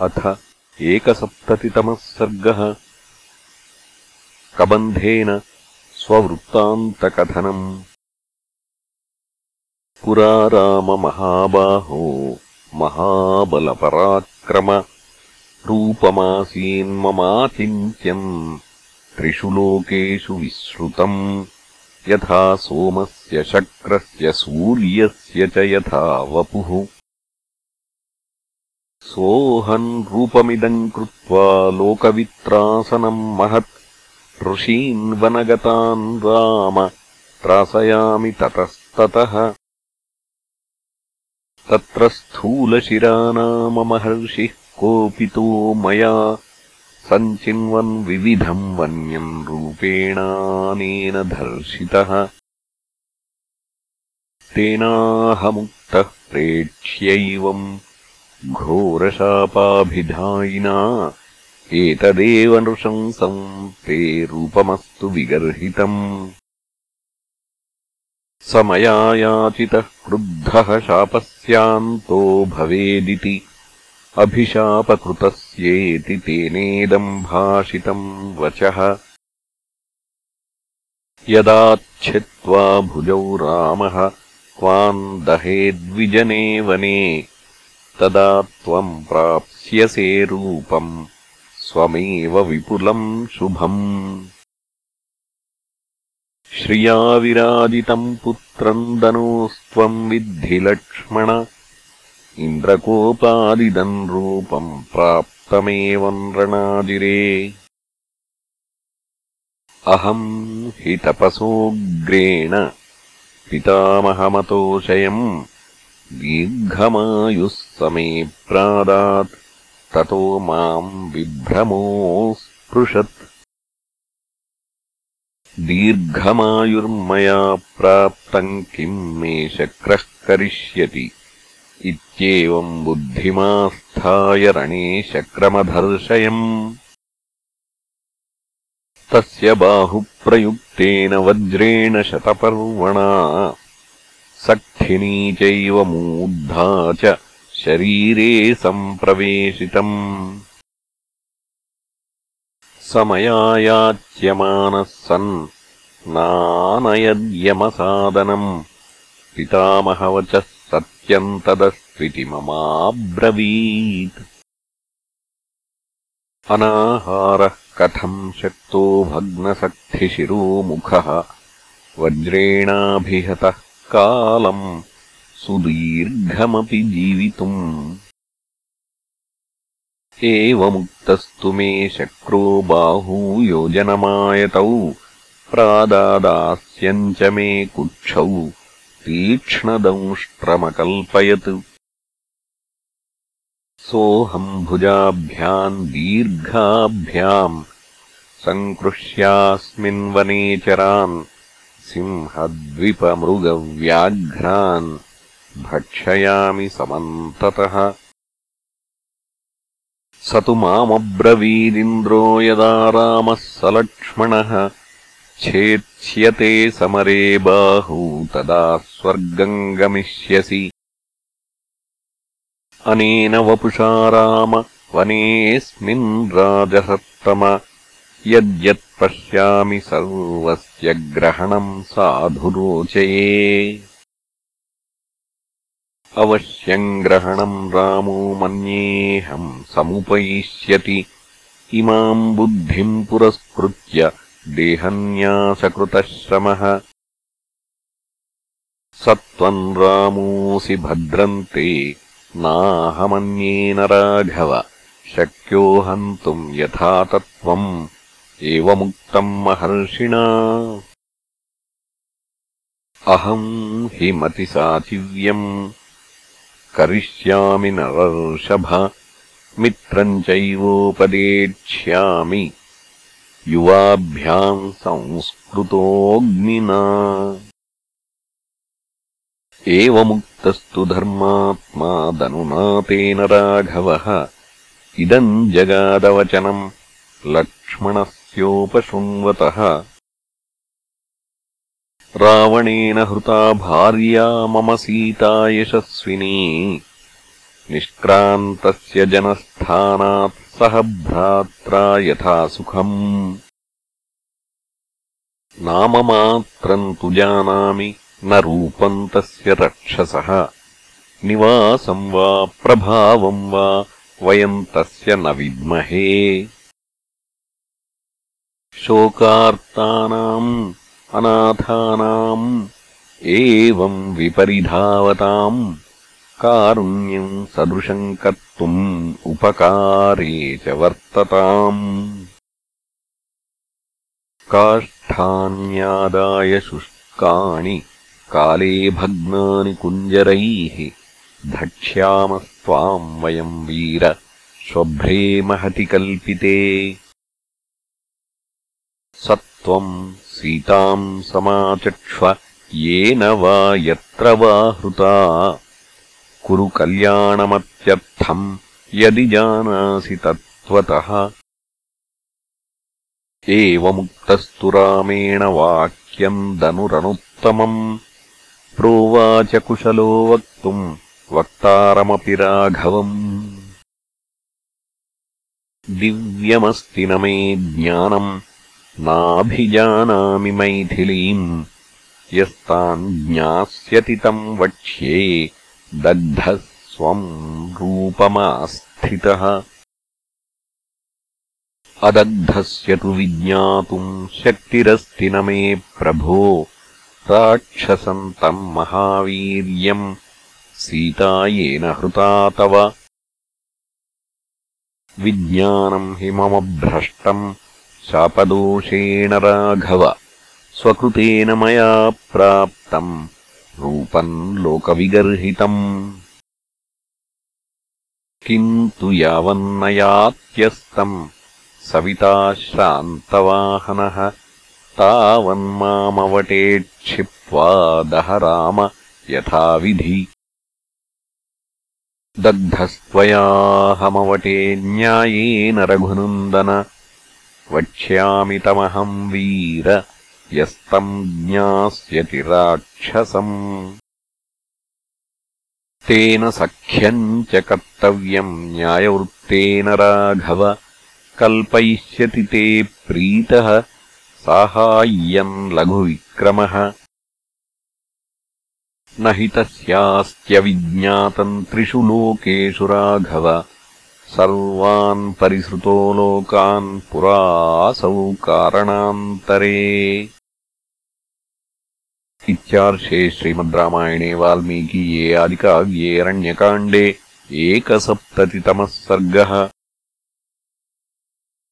अथ एकसप्ततितमः सर्गः। कबन्धेन स्ववृत्तान्तकथनम्। पुरा राममहाबाहो महाबलपराक्रम रूपमासीन्ममाचिन्त्यम् त्रिषु लोकेषु विश्रुतम्। यथा सोमस्य शक्रस्य सूर्यस्य च यथा वपुः सोऽहम् रूपमिदम् कृत्वा लोकवित्रासनम् महत्। ऋषीन् वनगतान् राम। त्रासयामि ततस्ततः। तत्र स्थूलशिरा नाम महर्षिः कोपितो मया। सञ्चिन्वन् विविधम् वन्यम् रूपेणानेन दर्शितः। तेनाहमुक्तः प्रेक्ष्यैवम् घोरशापाभिधायिना एतदेव नृशंसम् ते रूपमस्तु विगर्हितम्। स मया याचितः क्रुद्धः शापस्यान्तो भवेदिति। अभिशापकृतस्येति तेनेदम् भाषितम् वचः। यदाच्छित्वा भुजौ रामः त्वाम् दहेद्विजने वने तदा त्वम् प्राप्स्यसे रूपम् स्वमेव विपुलम् शुभम्। श्रिया विराजितम् पुत्रम् दनोस्त्वम् विद्धि लक्ष्मण। इन्द्रकोपादिदम् रूपम् प्राप्तमेवम् रणाजिरे। अहम् हि तपसोऽग्रेण पितामहमतोषयम् दीर्घमायुः समे प्रादात् ततो माम् विभ्रमोऽस्पृशत्। दीर्घमायुर्मया प्राप्तम् किम् मे शक्रः करिष्यति इत्येवम् बुद्धिमास्थाय रणे शक्रमधर्षयम्। तस्य बाहुप्रयुक्तेन वज्रेण शतपर्वणा सक्षिणी चैव मूर्धा च शरीरे सम्प्रवेशितम्। समयायाच्यमानः सन् नानयद्यमसादनम्। पितामहवचः सत्यम् तदस्त्विति ममाब्रवीत्। अनाहारः कथम् शक्तो भग्नसक्थिशिरोमुखः वज्रेणाभिहतः कालम् सुदीर्घमपि जीवितुम्। एवमुक्तस्तु मे शक्रो बाहूयोजनमायतौ प्रादादास्यम् च मे कुक्षौ तीक्ष्णदंष्ट्रमकल्पयत्। सोऽहम् भुजाभ्याम् दीर्घाभ्याम्। सङ्कृष्यास्मिन्वनेचरान् सिंहद्विपमृगव्याघ्रान् भक्षयामि समन्ततः। स तु मामब्रवीदिन्द्रो यदा रामः सलक्ष्मणः छेत्स्यते समरे बाहू तदा स्वर्गम् गमिष्यसि अनेन वपुषा राम वनेऽस्मिन् राजसत्तम यद्यत्पश्यामि सर्वस्य ग्रहणम् साधुरोचये अवश्यम् ग्रहणम् रामो मन्येऽहम् समुपयिष्यति इमाम् बुद्धिम् पुरस्कृत्य देहन्यासकृतः श्रमः स त्वम् रामोऽसि भद्रन्ते नाहमन्येन राघव शक्यो हन्तुम् यथा तत्त्वम् एवमुक्तम् महर्षिणा अहम् हि मतिसाचिव्यम् करिष्यामि नरर्षभ। मित्रम् चैवोपदेक्ष्यामि। युवाभ्याम् संस्कृतोऽग्निना। एवमुक्तस्तु धर्मात्मा दनुनातेन राघवः। इदम् जगादवचनम् लक्ष्मणः ोपशृण्वतः रावणेन हृता भार्या मम सीता यशस्विनी। निष्क्रान्तस्य जनस्थानात् सह भ्रात्रा यथा सुखम्। नाममात्रम् तु जानामि न रूपम् तस्य रक्षसः। निवासम् वा प्रभावम् वा वयम् तस्य न विद्महे शोकार्तानाम् अनाथानाम् एवम् विपरिधावताम् कारुण्यम् सदृशम् कर्तुम् उपकारे च वर्तताम्। काष्ठान्यादाय शुष्काणि काले भग्नानि कुञ्जरैः धक्ष्यामस्त्वाम् वयम् वीर श्वभ्रे महति कल्पिते स त्वम् सीताम् समाचक्ष्व येन वा यत्र वा हृता। कुरु कल्याणमत्यर्थम् यदि जानासि तत्त्वतः। एवमुक्तस्तु रामेण वाक्यम् दनुरनुत्तमम् प्रोवाच कुशलो वक्तुम् वक्तारमपि राघवम्। दिव्यमस्ति न मे ज्ञानम् नाभिजानामि मैथिलीम्। यस्ताम् ज्ञास्यति तम् वक्ष्ये दग्धः स्वम् रूपमास्थितः। अदग्धस्य तु विज्ञातुम् शक्तिरस्ति न मे प्रभो। राक्षसम् तम् महावीर्यम् सीता येन हृता तव। विज्ञानम् हि मम भ्रष्टम् शापदोषेण राघव स्वकृतेन मया प्राप्तम् रूपम् लोकविगर्हितम्। किन्तु यावन्नयात्यस्तम् सविता श्रान्तवाहनः तावन्मामवटेक्षिप्त्वा दह राम यथाविधि। दग्धस्त्वयाहमवटे न्यायेन रघुनन्दन वक्ष्यामि तमहम् वीर यस्तम् ज्ञास्यति राक्षसम्। तेन सख्यम् च कर्तव्यम् न्यायवृत्तेन राघव कल्पयिष्यति ते प्रीतः साहाय्यम् लघुविक्रमः। न हि तस्यास्त्यविज्ञातम् त्रिषु लोकेषु राघव सर्वान् परिसृतो लोकान् पुरासौ कारणान्तरे। इत्यार्षे श्रीमद् रामायणे वाल्मीकीये आदिकाव्ये अरण्यकाण्डे एकसप्ततितमः सर्गः